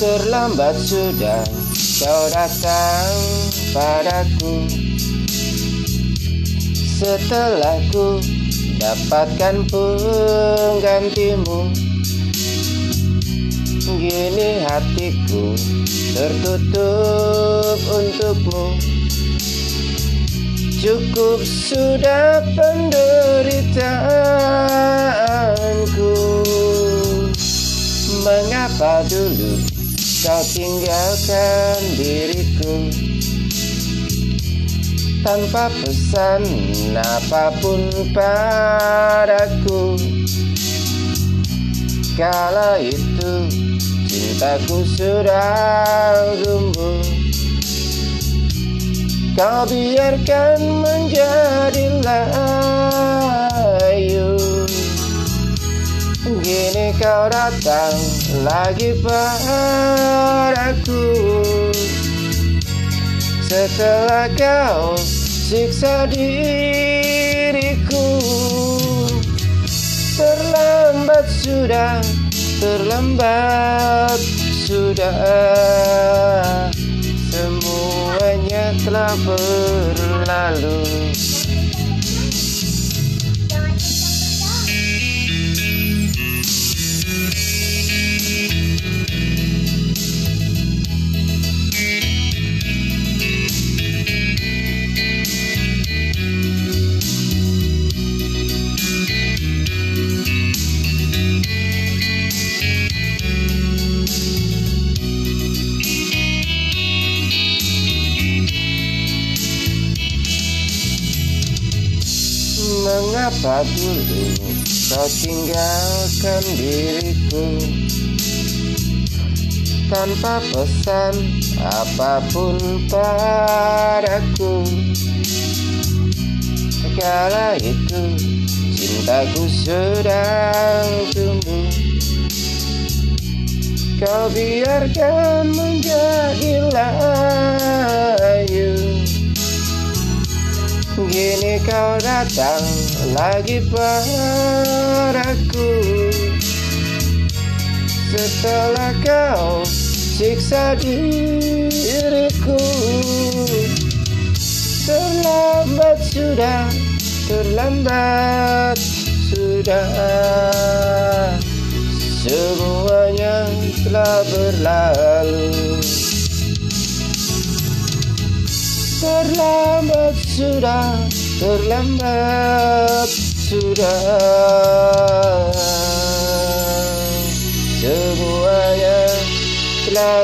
Terlambat sudah kau datang padaku. Setelah ku dapatkan penggantimu Gini hatiku tertutup untukmu. Cukup sudah penderitaanku Mengapa dulu kau tinggalkan diriku Tanpa pesan apa pun padaku. Kala itu cintaku sudah tumbuh. Kau biarkan menjadi layu. Gini kau datang lagi padaku. Setelah kau siksa diriku Terlambat sudah, terlambat sudah. Semuanya telah berlalu Mengapa dulu kau tinggalkan diriku? Tanpa pesan apa pun padaku. Kala itu cintaku sedang tumbuh. Kau biarkan menjadi kau datang lagi padaku. Setelah kau siksa diriku Terlambat sudah, terlambat sudah. Semuanya telah berlalu Terlambat sudah, terlambat sudah. Semuanya telah